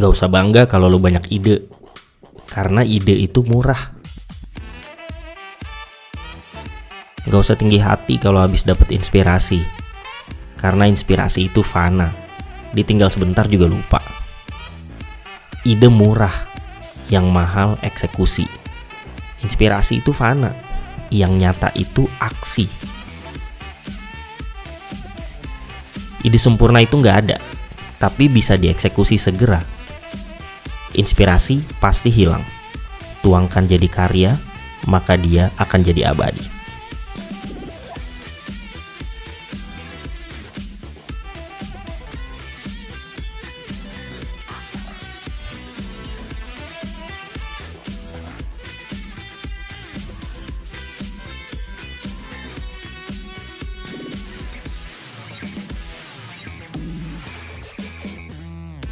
Gak usah bangga kalau lu banyak ide, karena ide itu murah. Gak usah tinggi hati kalau habis dapet inspirasi, karena inspirasi itu fana. Ditinggal sebentar juga lupa. Ide murah, yang mahal eksekusi. Inspirasi itu fana, yang nyata itu aksi. Ide sempurna itu nggak ada, tapi bisa dieksekusi segera. Inspirasi pasti hilang. Tuangkan jadi karya, maka dia akan jadi abadi.